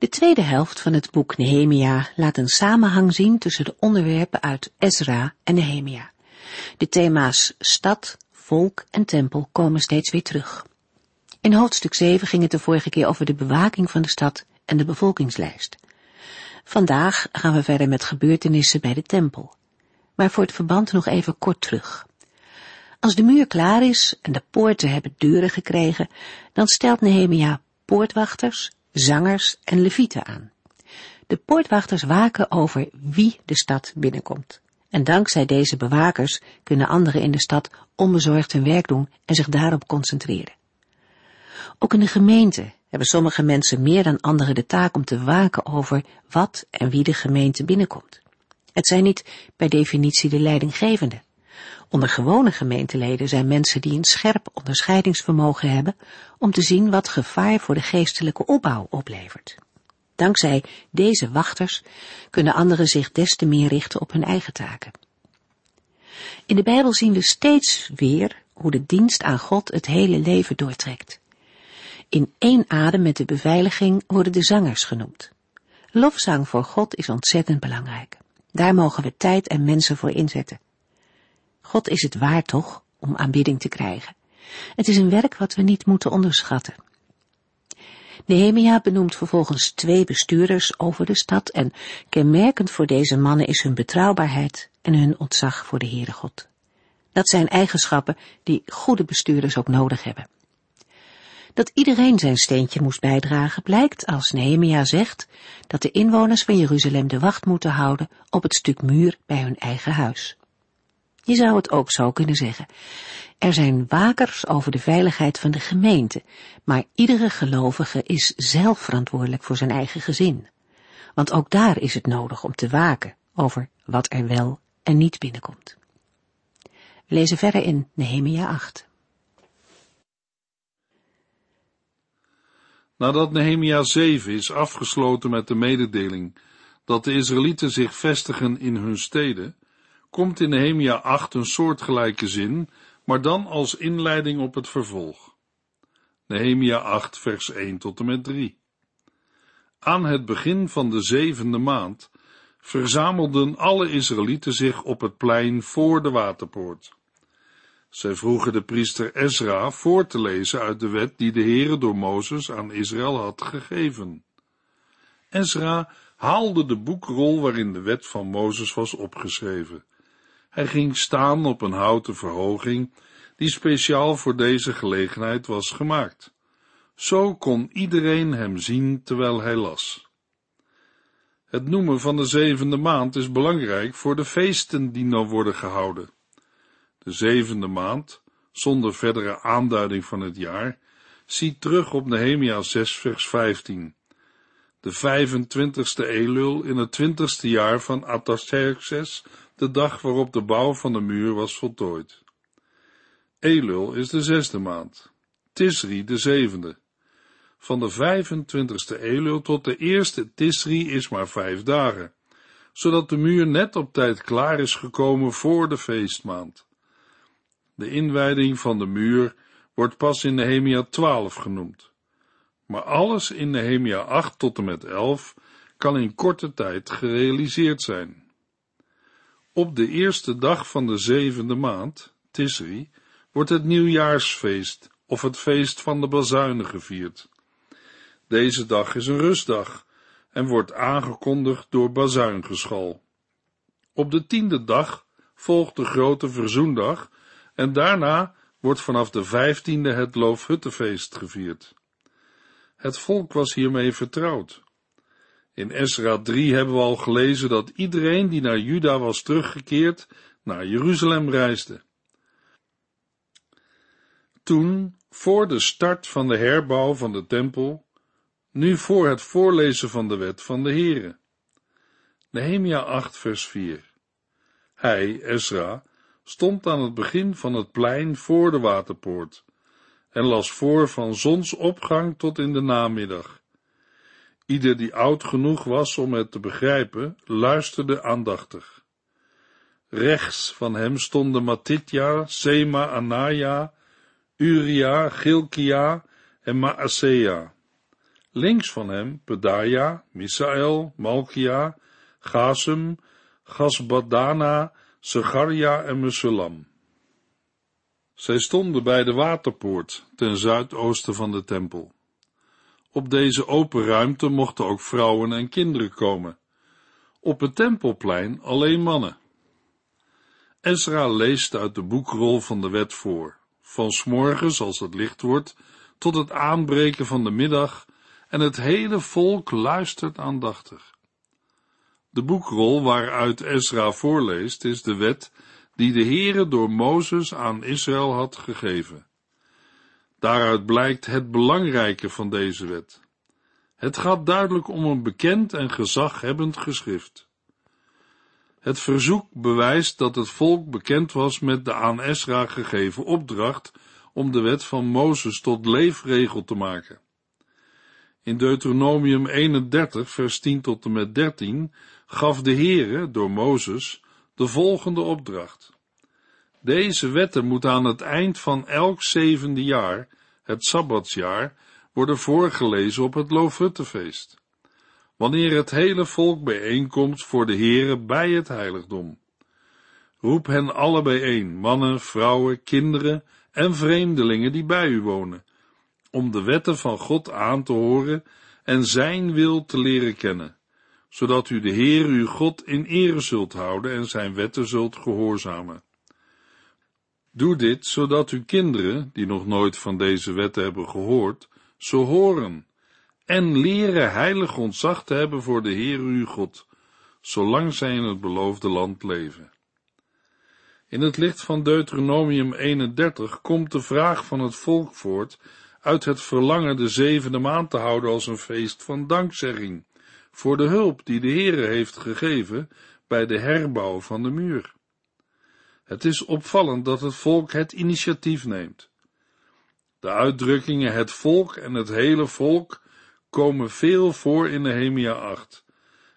De tweede helft van het boek Nehemia laat een samenhang zien tussen de onderwerpen uit Ezra en Nehemia. De thema's stad, volk en tempel komen steeds weer terug. In hoofdstuk 7 ging het de vorige keer over de bewaking van de stad en de bevolkingslijst. Vandaag gaan we verder met gebeurtenissen bij de tempel. Maar voor het verband nog even kort terug. Als de muur klaar is en de poorten hebben deuren gekregen, dan stelt Nehemia poortwachters zangers en levieten aan. De poortwachters waken over wie de stad binnenkomt. En dankzij deze bewakers kunnen anderen in de stad onbezorgd hun werk doen en zich daarop concentreren. Ook in de gemeente hebben sommige mensen meer dan anderen de taak om te waken over wat en wie de gemeente binnenkomt. Het zijn niet per definitie de leidinggevenden. Onder gewone gemeenteleden zijn mensen die een scherp onderscheidingsvermogen hebben om te zien wat gevaar voor de geestelijke opbouw oplevert. Dankzij deze wachters kunnen anderen zich des te meer richten op hun eigen taken. In de Bijbel zien we steeds weer hoe de dienst aan God het hele leven doortrekt. In één adem met de beveiliging worden de zangers genoemd. Lofzang voor God is ontzettend belangrijk. Daar mogen we tijd en mensen voor inzetten. God is het waar toch om aanbidding te krijgen. Het is een werk wat we niet moeten onderschatten. Nehemia benoemt vervolgens twee bestuurders over de stad en kenmerkend voor deze mannen is hun betrouwbaarheid en hun ontzag voor de Heere God. Dat zijn eigenschappen die goede bestuurders ook nodig hebben. Dat iedereen zijn steentje moest bijdragen blijkt als Nehemia zegt dat de inwoners van Jeruzalem de wacht moeten houden op het stuk muur bij hun eigen huis. Je zou het ook zo kunnen zeggen. Er zijn wakers over de veiligheid van de gemeente, maar iedere gelovige is zelf verantwoordelijk voor zijn eigen gezin. Want ook daar is het nodig om te waken over wat er wel en niet binnenkomt. We lezen verder in Nehemia 8. Nadat Nehemia 7 is afgesloten met de mededeling dat de Israëlieten zich vestigen in hun steden, komt in Nehemia 8 een soortgelijke zin, maar dan als inleiding op het vervolg. Nehemia 8 vers 1 tot en met 3. Aan het begin van de zevende maand verzamelden alle Israëlieten zich op het plein voor de waterpoort. Zij vroegen de priester Ezra voor te lezen uit de wet die de Heere door Mozes aan Israël had gegeven. Ezra haalde de boekrol waarin de wet van Mozes was opgeschreven. Hij ging staan op een houten verhoging die speciaal voor deze gelegenheid was gemaakt. Zo kon iedereen hem zien terwijl hij las. Het noemen van de zevende maand is belangrijk voor de feesten die nou worden gehouden. De zevende maand, zonder verdere aanduiding van het jaar, ziet terug op Nehemia 6 vers 15. De 25ste Elul in het twintigste jaar van Artaxerxes de dag waarop de bouw van de muur was voltooid. Elul is de zesde maand, Tisri de zevende. Van de 25ste Elul tot de eerste Tisri is maar vijf dagen, zodat de muur net op tijd klaar is gekomen voor de feestmaand. De inwijding van de muur wordt pas in Nehemia 12 genoemd. Maar alles in Nehemia 8 tot en met 11 kan in korte tijd gerealiseerd zijn. Op de eerste dag van de zevende maand, Tisri, wordt het nieuwjaarsfeest of het feest van de bazuinen gevierd. Deze dag is een rustdag en wordt aangekondigd door bazuingeschal. Op de tiende dag volgt de grote verzoendag en daarna wordt vanaf de vijftiende het Loofhuttenfeest gevierd. Het volk was hiermee vertrouwd. In Esra 3 hebben we al gelezen dat iedereen die naar Juda was teruggekeerd, naar Jeruzalem reisde. Toen, voor de start van de herbouw van de tempel, nu voor het voorlezen van de wet van de Here. Nehemia 8 vers 4 Hij, Ezra, stond aan het begin van het plein voor de waterpoort en las voor van zonsopgang tot in de namiddag. Ieder die oud genoeg was om het te begrijpen, luisterde aandachtig. Rechts van hem stonden Matitja, Sema, Anaya, Uria, Gilkia en Maasea. Links van hem Pedaja, Misael, Malkia, Gasum, Gasbadana, Segaria en Mesulam. Zij stonden bij de waterpoort ten zuidoosten van de tempel. Op deze open ruimte mochten ook vrouwen en kinderen komen. Op het tempelplein alleen mannen. Ezra leest uit de boekrol van de wet voor, van s'morgens als het licht wordt, tot het aanbreken van de middag, en het hele volk luistert aandachtig. De boekrol waaruit Ezra voorleest is de wet die de Heere door Mozes aan Israël had gegeven. Daaruit blijkt het belangrijke van deze wet. Het gaat duidelijk om een bekend en gezaghebbend geschrift. Het verzoek bewijst dat het volk bekend was met de aan Esra gegeven opdracht om de wet van Mozes tot leefregel te maken. In Deuteronomium 31, vers 10 tot en met 13 gaf de Heere door Mozes de volgende opdracht. Deze wetten moeten aan het eind van elk zevende jaar, het Sabbatsjaar, worden voorgelezen op het Loofhuttenfeest wanneer het hele volk bijeenkomt voor de Heere bij het heiligdom. Roep hen alle bijeen, mannen, vrouwen, kinderen en vreemdelingen die bij u wonen, om de wetten van God aan te horen en zijn wil te leren kennen, zodat u de Heer uw God in ere zult houden en zijn wetten zult gehoorzamen. Doe dit, zodat uw kinderen, die nog nooit van deze wetten hebben gehoord, ze horen en leren heilig ontzag te hebben voor de Heer uw God, zolang zij in het beloofde land leven. In het licht van Deuteronomium 31 komt de vraag van het volk voort uit het verlangen de zevende maand te houden als een feest van dankzegging voor de hulp die de Heere heeft gegeven bij de herbouw van de muur. Het is opvallend dat het volk het initiatief neemt. De uitdrukkingen het volk en het hele volk komen veel voor in Nehemia 8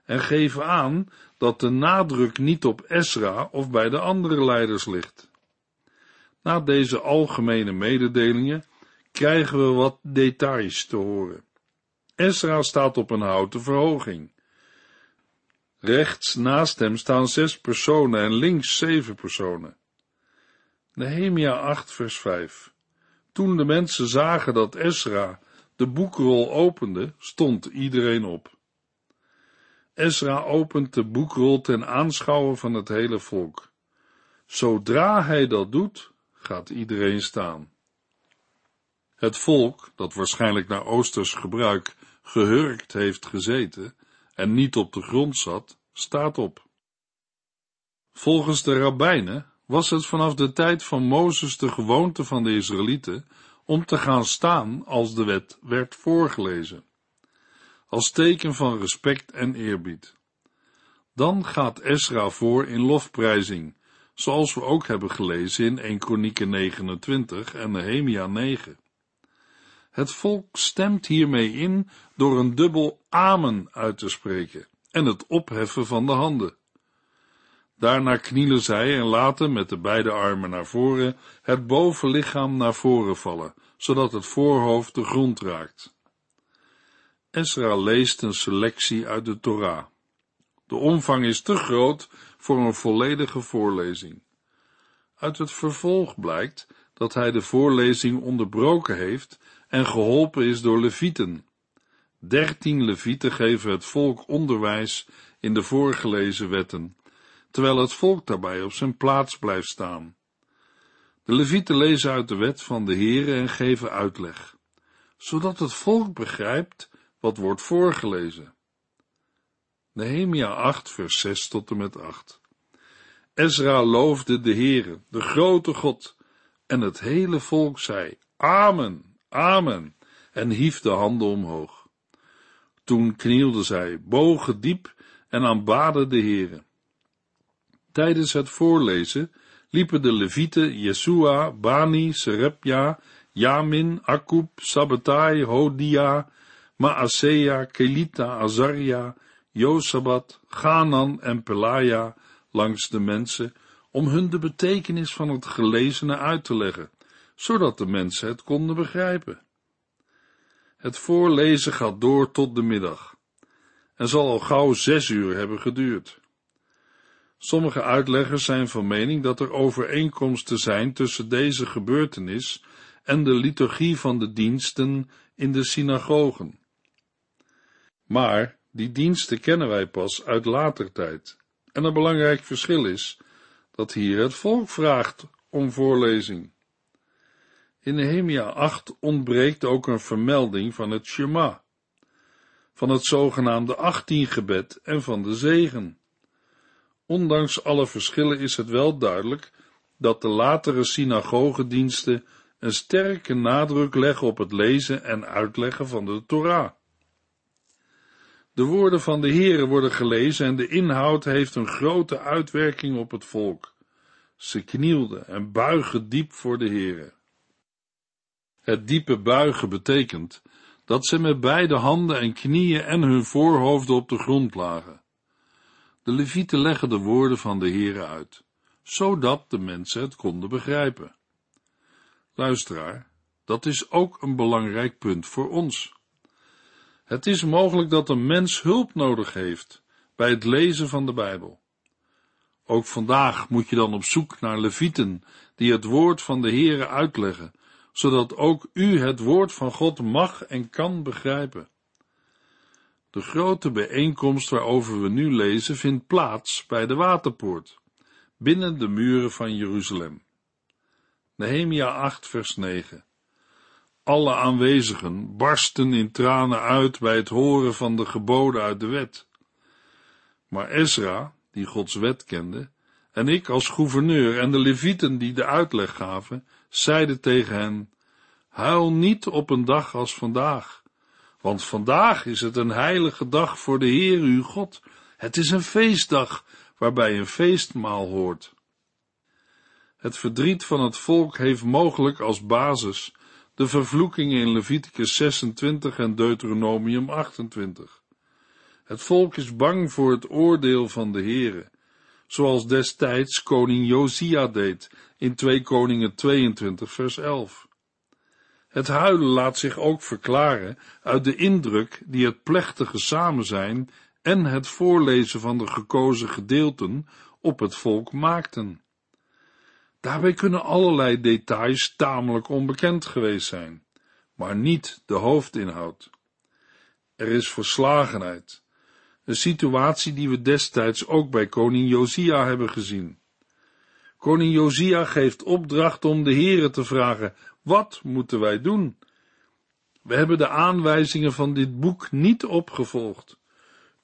en geven aan dat de nadruk niet op Esra of bij de andere leiders ligt. Na deze algemene mededelingen krijgen we wat details te horen. Esra staat op een houten verhoging. Rechts naast hem staan zes personen en links zeven personen. Nehemia 8 vers 5 Toen de mensen zagen dat Esra de boekrol opende, stond iedereen op. Ezra opent de boekrol ten aanschouwen van het hele volk. Zodra hij dat doet, gaat iedereen staan. Het volk, dat waarschijnlijk naar Oosters gebruik gehurkt heeft gezeten en niet op de grond zat, staat op. Volgens de rabbijnen was het vanaf de tijd van Mozes de gewoonte van de Israëlieten om te gaan staan als de wet werd voorgelezen, als teken van respect en eerbied. Dan gaat Esra voor in lofprijzing, zoals we ook hebben gelezen in 1 Kronieken 29 en Nehemia 9. Het volk stemt hiermee in door een dubbel amen uit te spreken en het opheffen van de handen. Daarna knielen zij en laten met de beide armen naar voren het bovenlichaam naar voren vallen, zodat het voorhoofd de grond raakt. Esra leest een selectie uit de Torah. De omvang is te groot voor een volledige voorlezing. Uit het vervolg blijkt dat hij de voorlezing onderbroken heeft en geholpen is door levieten. Dertien levieten geven het volk onderwijs in de voorgelezen wetten terwijl het volk daarbij op zijn plaats blijft staan. De levieten lezen uit de wet van de Heere en geven uitleg, zodat het volk begrijpt wat wordt voorgelezen. Nehemia 8 vers 6 tot en met 8 Ezra loofde de Heere, de grote God, en het hele volk zei, Amen, Amen, en hief de handen omhoog. Toen knielden zij, bogen diep en aanbaden de Heere. Tijdens het voorlezen liepen de levieten Jesua, Bani, Serepja, Jamin, Akub, Sabbatai, Hodia, Maasea, Kelita, Azaria, Josabat, Ganan en Pelaja langs de mensen om hun de betekenis van het gelezene uit te leggen, zodat de mensen het konden begrijpen. Het voorlezen gaat door tot de middag en zal al gauw zes uur hebben geduurd. Sommige uitleggers zijn van mening dat er overeenkomsten zijn tussen deze gebeurtenis en de liturgie van de diensten in de synagogen. Maar die diensten kennen wij pas uit later tijd. En een belangrijk verschil is dat hier het volk vraagt om voorlezing. In Nehemia 8 ontbreekt ook een vermelding van het Shema, van het zogenaamde achttiengebed en van de zegen. Ondanks alle verschillen is het wel duidelijk dat de latere synagogediensten een sterke nadruk leggen op het lezen en uitleggen van de Torah. De woorden van de Heere worden gelezen en de inhoud heeft een grote uitwerking op het volk. Ze knielden en buigen diep voor de Heere. Het diepe buigen betekent dat ze met beide handen en knieën en hun voorhoofden op de grond lagen. De levieten leggen de woorden van de Heere uit, zodat de mensen het konden begrijpen. Luisteraar, dat is ook een belangrijk punt voor ons. Het is mogelijk dat een mens hulp nodig heeft bij het lezen van de Bijbel. Ook vandaag moet je dan op zoek naar levieten die het woord van de Heere uitleggen, zodat ook u het woord van God mag en kan begrijpen. De grote bijeenkomst waarover we nu lezen vindt plaats bij de waterpoort, binnen de muren van Jeruzalem. Nehemia 8 vers 9 Alle aanwezigen barsten in tranen uit bij het horen van de geboden uit de wet. Maar Ezra, die Gods wet kende, en ik als gouverneur en de levieten die de uitleg gaven, zeiden tegen hen, huil niet op een dag als vandaag, want vandaag is het een heilige dag voor de Heer uw God. Het is een feestdag waarbij een feestmaal hoort. Het verdriet van het volk heeft mogelijk als basis de vervloekingen in Leviticus 26 en Deuteronomium 28. Het volk is bang voor het oordeel van de Heere, zoals destijds koning Josia deed in 2 Koningen 22 vers 11. Het huilen laat zich ook verklaren uit de indruk die het plechtige samenzijn en het voorlezen van de gekozen gedeelten op het volk maakten. Daarbij kunnen allerlei details tamelijk onbekend geweest zijn, maar niet de hoofdinhoud. Er is verslagenheid, een situatie die we destijds ook bij koning Josia hebben gezien. Koning Josia geeft opdracht om de heren te vragen, wat moeten wij doen? We hebben de aanwijzingen van dit boek niet opgevolgd.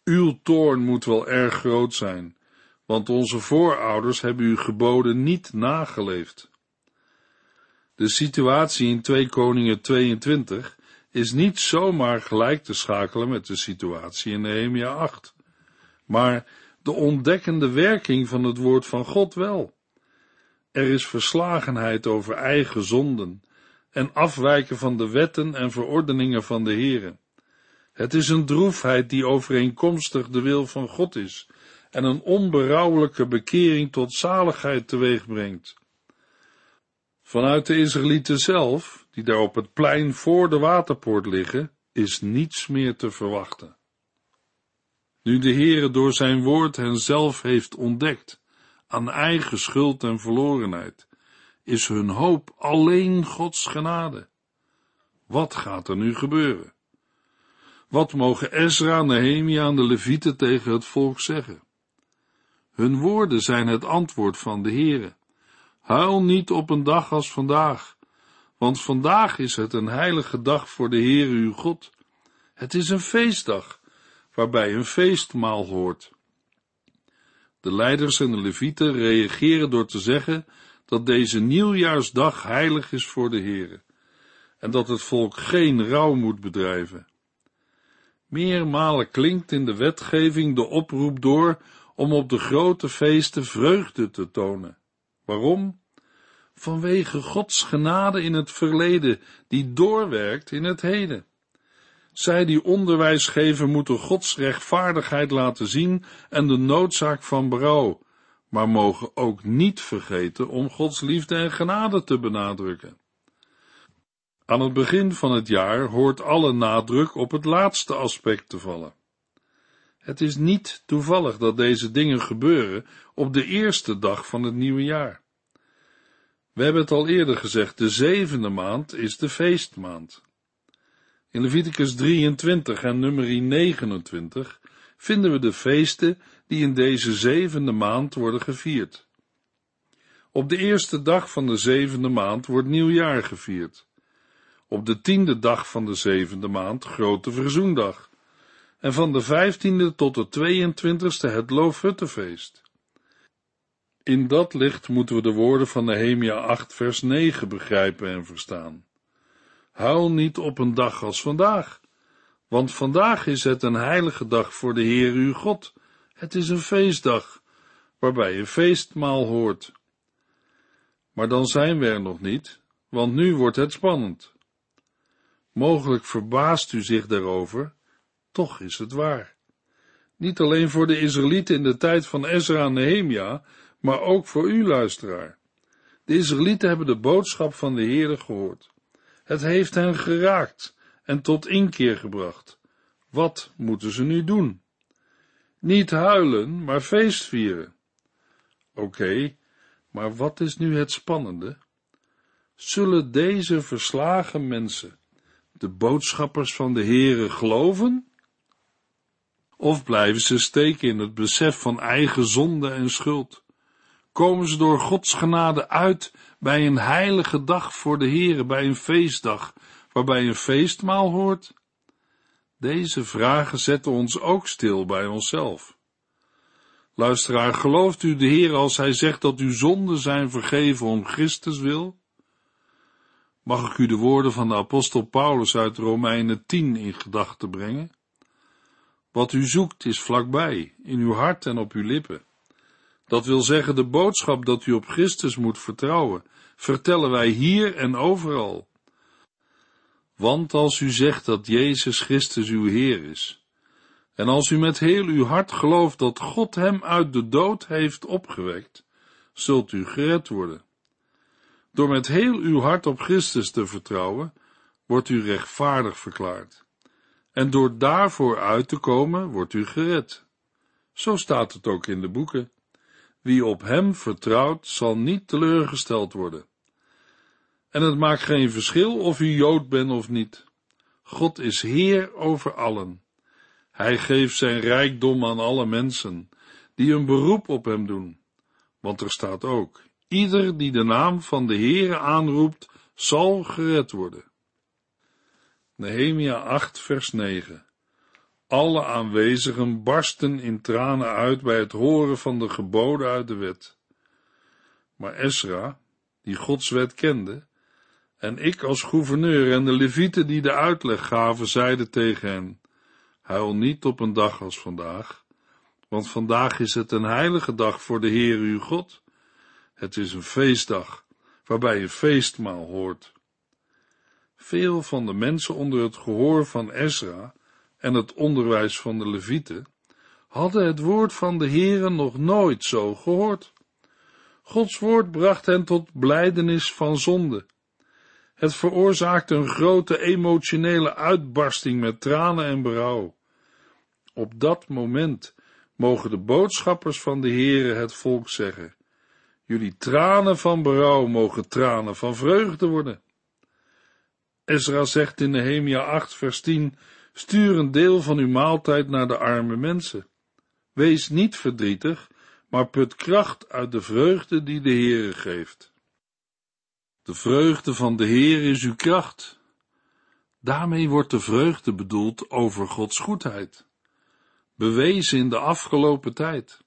Uw toorn moet wel erg groot zijn, want onze voorouders hebben uw geboden niet nageleefd. De situatie in 2 Koningen 22 is niet zomaar gelijk te schakelen met de situatie in Nehemia 8, maar de ontdekkende werking van het woord van God wel. Er is verslagenheid over eigen zonden en afwijken van de wetten en verordeningen van de Heere. Het is een droefheid die overeenkomstig de wil van God is en een onberouwelijke bekering tot zaligheid teweeg brengt. Vanuit de Israëlieten zelf, die daar op het plein voor de waterpoort liggen, is niets meer te verwachten. Nu de Heere door zijn woord hen zelf heeft ontdekt, aan eigen schuld en verlorenheid, is hun hoop alleen Gods genade. Wat gaat er nu gebeuren? Wat mogen Ezra, Nehemia en de Levieten tegen het volk zeggen? Hun woorden zijn het antwoord van de Heere. Huil niet op een dag als vandaag, want vandaag is het een heilige dag voor de Heere uw God. Het is een feestdag, waarbij een feestmaal hoort. De leiders en de levieten reageren door te zeggen dat deze nieuwjaarsdag heilig is voor de Heere en dat het volk geen rouw moet bedrijven. Meermalen klinkt in de wetgeving de oproep door om op de grote feesten vreugde te tonen. Waarom? Vanwege Gods genade in het verleden, die doorwerkt in het heden. Zij die onderwijs geven, moeten Gods rechtvaardigheid laten zien en de noodzaak van berouw, maar mogen ook niet vergeten om Gods liefde en genade te benadrukken. Aan het begin van het jaar hoort alle nadruk op het laatste aspect te vallen. Het is niet toevallig dat deze dingen gebeuren op de eerste dag van het nieuwe jaar. We hebben het al eerder gezegd, de zevende maand is de feestmaand. In Leviticus 23 en nummerie 29 vinden we de feesten die in deze zevende maand worden gevierd. Op de eerste dag van de zevende maand wordt nieuwjaar gevierd. Op de tiende dag van de zevende maand grote verzoendag. En van de vijftiende tot de 22e het Loofhuttenfeest. In dat licht moeten we de woorden van Nehemia 8 vers 9 begrijpen en verstaan. Huil niet op een dag als vandaag, want vandaag is het een heilige dag voor de Heer uw God. Het is een feestdag, waarbij een feestmaal hoort. Maar dan zijn we er nog niet, want nu wordt het spannend. Mogelijk verbaast u zich daarover, toch is het waar. Niet alleen voor de Israëlieten in de tijd van Ezra en Nehemia, maar ook voor u, luisteraar. De Israëlieten hebben de boodschap van de Heere gehoord. Het heeft hen geraakt en tot inkeer gebracht. Wat moeten ze nu doen? Niet huilen, maar feest vieren. Oké, maar wat is nu het spannende? Zullen deze verslagen mensen, de boodschappers van de Heere, geloven? Of blijven ze steken in het besef van eigen zonde en schuld? Komen ze door Gods genade uit bij een heilige dag voor de Heere, bij een feestdag, waarbij een feestmaal hoort? Deze vragen zetten ons ook stil bij onszelf. Luisteraar, gelooft u de Heer als hij zegt dat uw zonden zijn vergeven om Christus wil? Mag ik u de woorden van de apostel Paulus uit Romeinen 10 in gedachten brengen? Wat u zoekt is vlakbij, in uw hart en op uw lippen. Dat wil zeggen, de boodschap dat u op Christus moet vertrouwen, vertellen wij hier en overal. Want als u zegt dat Jezus Christus uw Heer is, en als u met heel uw hart gelooft dat God hem uit de dood heeft opgewekt, zult u gered worden. Door met heel uw hart op Christus te vertrouwen, wordt u rechtvaardig verklaard. En door daarvoor uit te komen, wordt u gered. Zo staat het ook in de boeken. Wie op hem vertrouwt, zal niet teleurgesteld worden. En het maakt geen verschil of u Jood bent of niet. God is Heer over allen. Hij geeft zijn rijkdom aan alle mensen, die een beroep op hem doen. Want er staat ook, ieder die de naam van de Heere aanroept, zal gered worden. Nehemia 8 vers 9 alle aanwezigen barsten in tranen uit bij het horen van de geboden uit de wet. Maar Esra, die Gods wet kende, en ik als gouverneur en de levieten die de uitleg gaven, zeiden tegen hen, huil niet op een dag als vandaag, want vandaag is het een heilige dag voor de Heer uw God. Het is een feestdag, waarbij een feestmaal hoort. Veel van de mensen onder het gehoor van Esra en het onderwijs van de Levieten, hadden het woord van de Heere nog nooit zo gehoord. Gods woord bracht hen tot blijdenis van zonde. Het veroorzaakte een grote emotionele uitbarsting met tranen en berouw. Op dat moment mogen de boodschappers van de Heere het volk zeggen, jullie tranen van berouw mogen tranen van vreugde worden. Ezra zegt in Nehemia 8 vers 10, Stuur een deel van uw maaltijd naar de arme mensen. Wees niet verdrietig, maar put kracht uit de vreugde die de Heere geeft. De vreugde van de Heer is uw kracht. Daarmee wordt de vreugde bedoeld over Gods goedheid, bewezen in de afgelopen tijd.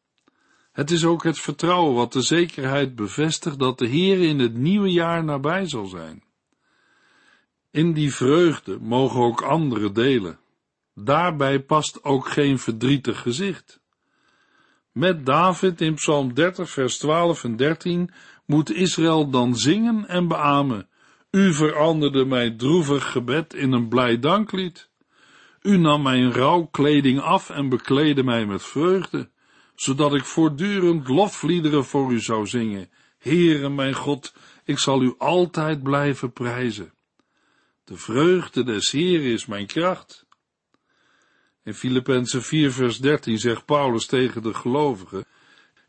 Het is ook het vertrouwen wat de zekerheid bevestigt dat de Heer in het nieuwe jaar nabij zal zijn. In die vreugde mogen ook anderen delen. Daarbij past ook geen verdrietig gezicht. Met David in Psalm 30, vers 12 en 13 moet Israël dan zingen en beamen. U veranderde mijn droevig gebed in een blij danklied. U nam mijn rouwkleding af en bekleedde mij met vreugde, zodat ik voortdurend lofliederen voor u zou zingen. Heere mijn God, ik zal u altijd blijven prijzen. De vreugde des Heeren is mijn kracht. In Filippenzen 4 vers 13 zegt Paulus tegen de gelovigen,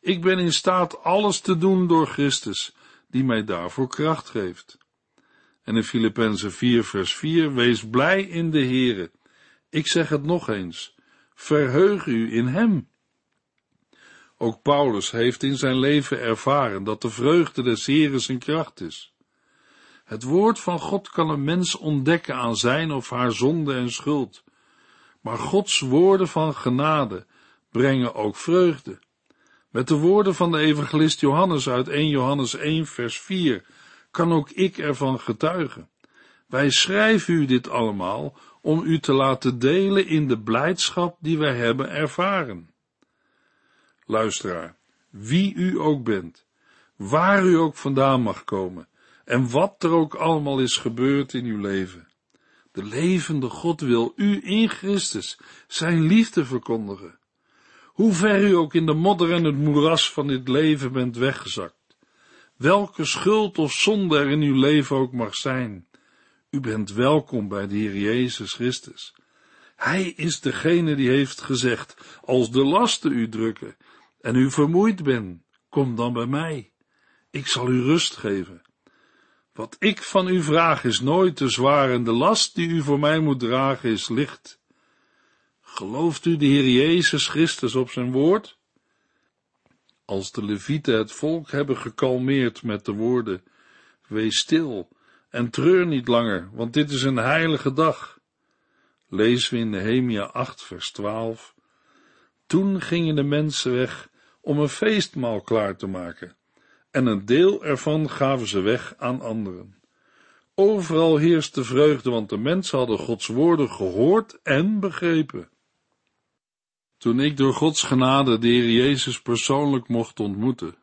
ik ben in staat alles te doen door Christus, die mij daarvoor kracht geeft. En in Filippenzen 4 vers 4, wees blij in de Heere. Ik zeg het nog eens, verheug u in Hem. Ook Paulus heeft in zijn leven ervaren dat de vreugde des Heeren zijn kracht is. Het woord van God kan een mens ontdekken aan zijn of haar zonde en schuld, maar Gods woorden van genade brengen ook vreugde. Met de woorden van de evangelist Johannes uit 1 Johannes 1 vers 4 kan ook ik ervan getuigen. Wij schrijven u dit allemaal om u te laten delen in de blijdschap die wij hebben ervaren. Luisteraar, wie u ook bent, waar u ook vandaan mag komen en wat er ook allemaal is gebeurd in uw leven. De levende God wil u in Christus zijn liefde verkondigen. Hoe ver u ook in de modder en het moeras van dit leven bent weggezakt, welke schuld of zonde er in uw leven ook mag zijn, u bent welkom bij de Heer Jezus Christus. Hij is degene die heeft gezegd, als de lasten u drukken en u vermoeid bent, kom dan bij mij. Ik zal u rust geven. Wat ik van u vraag is nooit te zwaar en de last die u voor mij moet dragen is licht. Gelooft u de Heer Jezus Christus op zijn woord? Als de Levieten het volk hebben gekalmeerd met de woorden, wees stil en treur niet langer, want dit is een heilige dag. Lezen we in Nehemia 8 vers 12. Toen gingen de mensen weg om een feestmaal klaar te maken en een deel ervan gaven ze weg aan anderen. Overal heerste vreugde, want de mensen hadden Gods woorden gehoord en begrepen. Toen ik door Gods genade de Heer Jezus persoonlijk mocht ontmoeten,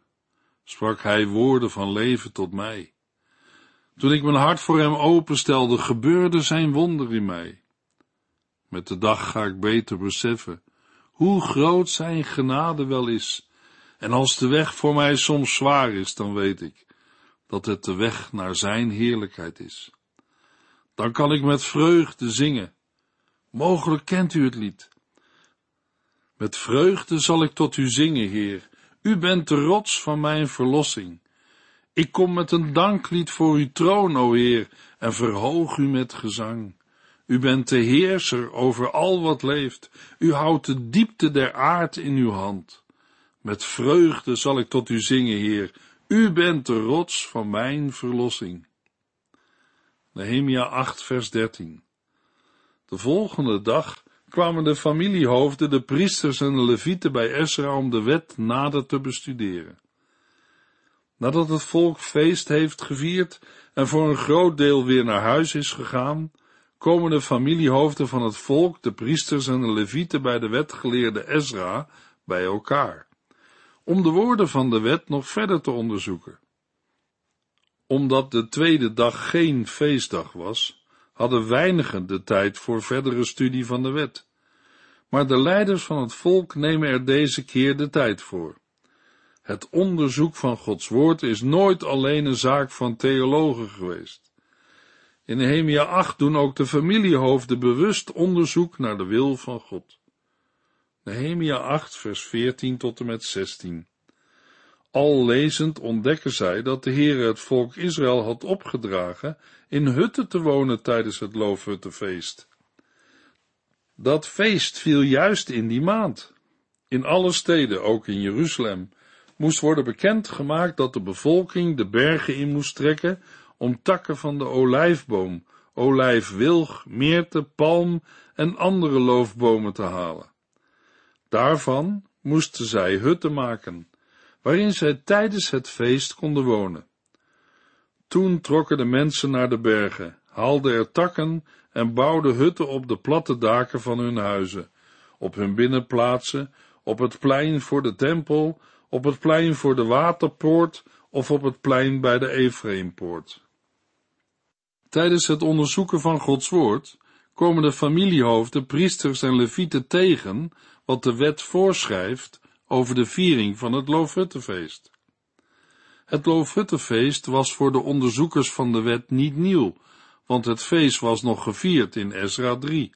sprak Hij woorden van leven tot mij. Toen ik mijn hart voor Hem openstelde, gebeurde Zijn wonder in mij. Met de dag ga ik beter beseffen hoe groot Zijn genade wel is en als de weg voor mij soms zwaar is, dan weet ik dat het de weg naar Zijn heerlijkheid is. Dan kan ik met vreugde zingen. Mogelijk kent u het lied. Met vreugde zal ik tot u zingen, Heer. U bent de rots van mijn verlossing. Ik kom met een danklied voor uw troon, o Heer, en verhoog u met gezang. U bent de heerser over al wat leeft. U houdt de diepte der aard in uw hand. Met vreugde zal ik tot u zingen, Heer. U bent de rots van mijn verlossing. Nehemia 8, vers 13. De volgende dag kwamen de familiehoofden, de priesters en de levieten bij Esra om de wet nader te bestuderen. Nadat het volk feest heeft gevierd en voor een groot deel weer naar huis is gegaan, komen de familiehoofden van het volk, de priesters en de levieten bij de wetgeleerde Ezra bij elkaar om de woorden van de wet nog verder te onderzoeken. Omdat de tweede dag geen feestdag was, hadden weinigen de tijd voor verdere studie van de wet. Maar de leiders van het volk nemen er deze keer de tijd voor. Het onderzoek van Gods woord is nooit alleen een zaak van theologen geweest. In Nehemia 8 doen ook de familiehoofden bewust onderzoek naar de wil van God. Nehemia 8, vers 14 tot en met 16. Al lezend ontdekken zij dat de Heere het volk Israël had opgedragen in hutten te wonen tijdens het loofhuttenfeest. Dat feest viel juist in die maand. In alle steden, ook in Jeruzalem, moest worden bekendgemaakt dat de bevolking de bergen in moest trekken om takken van de olijfboom, olijfwilg, meerte, palm en andere loofbomen te halen. Daarvan moesten zij hutten maken, waarin zij tijdens het feest konden wonen. Toen trokken de mensen naar de bergen, haalden er takken en bouwden hutten op de platte daken van hun huizen, op hun binnenplaatsen, op het plein voor de tempel, op het plein voor de waterpoort of op het plein bij de Ephraimpoort. Tijdens het onderzoeken van Gods woord komen de familiehoofden, priesters en levieten tegen wat de wet voorschrijft over de viering van het Loofhuttenfeest. Het Loofhuttenfeest was voor de onderzoekers van de wet niet nieuw, want het feest was nog gevierd in Ezra 3.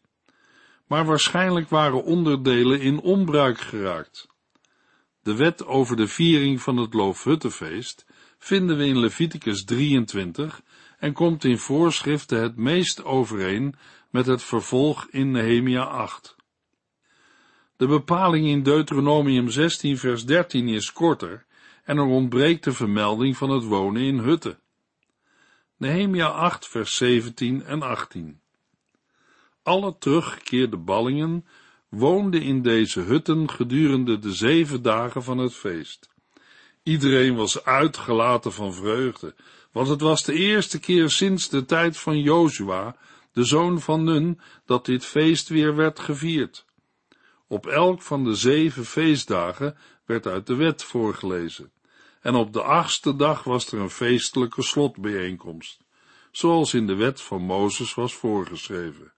Maar waarschijnlijk waren onderdelen in onbruik geraakt. De wet over de viering van het Loofhuttenfeest vinden we in Leviticus 23 en komt in voorschriften het meest overeen met het vervolg in Nehemia 8. De bepaling in Deuteronomium 16 vers 13 is korter en er ontbreekt de vermelding van het wonen in hutten. Nehemia 8 vers 17 en 18. Alle teruggekeerde ballingen woonden in deze hutten gedurende de zeven dagen van het feest. Iedereen was uitgelaten van vreugde, want het was de eerste keer sinds de tijd van Jozua, de zoon van Nun, dat dit feest weer werd gevierd. Op elk van de zeven feestdagen werd uit de wet voorgelezen, en op de achtste dag was er een feestelijke slotbijeenkomst, zoals in de wet van Mozes was voorgeschreven.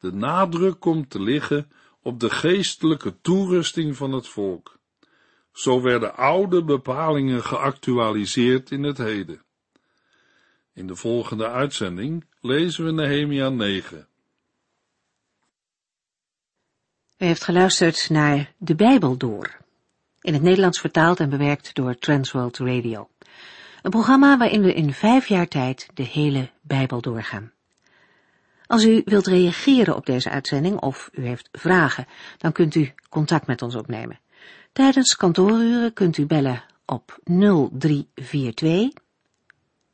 De nadruk komt te liggen op de geestelijke toerusting van het volk. Zo werden oude bepalingen geactualiseerd in het heden. In de volgende uitzending lezen we Nehemia 9. U heeft geluisterd naar De Bijbel Door, in het Nederlands vertaald en bewerkt door Transworld Radio. Een programma waarin we in vijf jaar tijd de hele Bijbel doorgaan. Als u wilt reageren op deze uitzending of u heeft vragen, dan kunt u contact met ons opnemen. Tijdens kantooruren kunt u bellen op 0342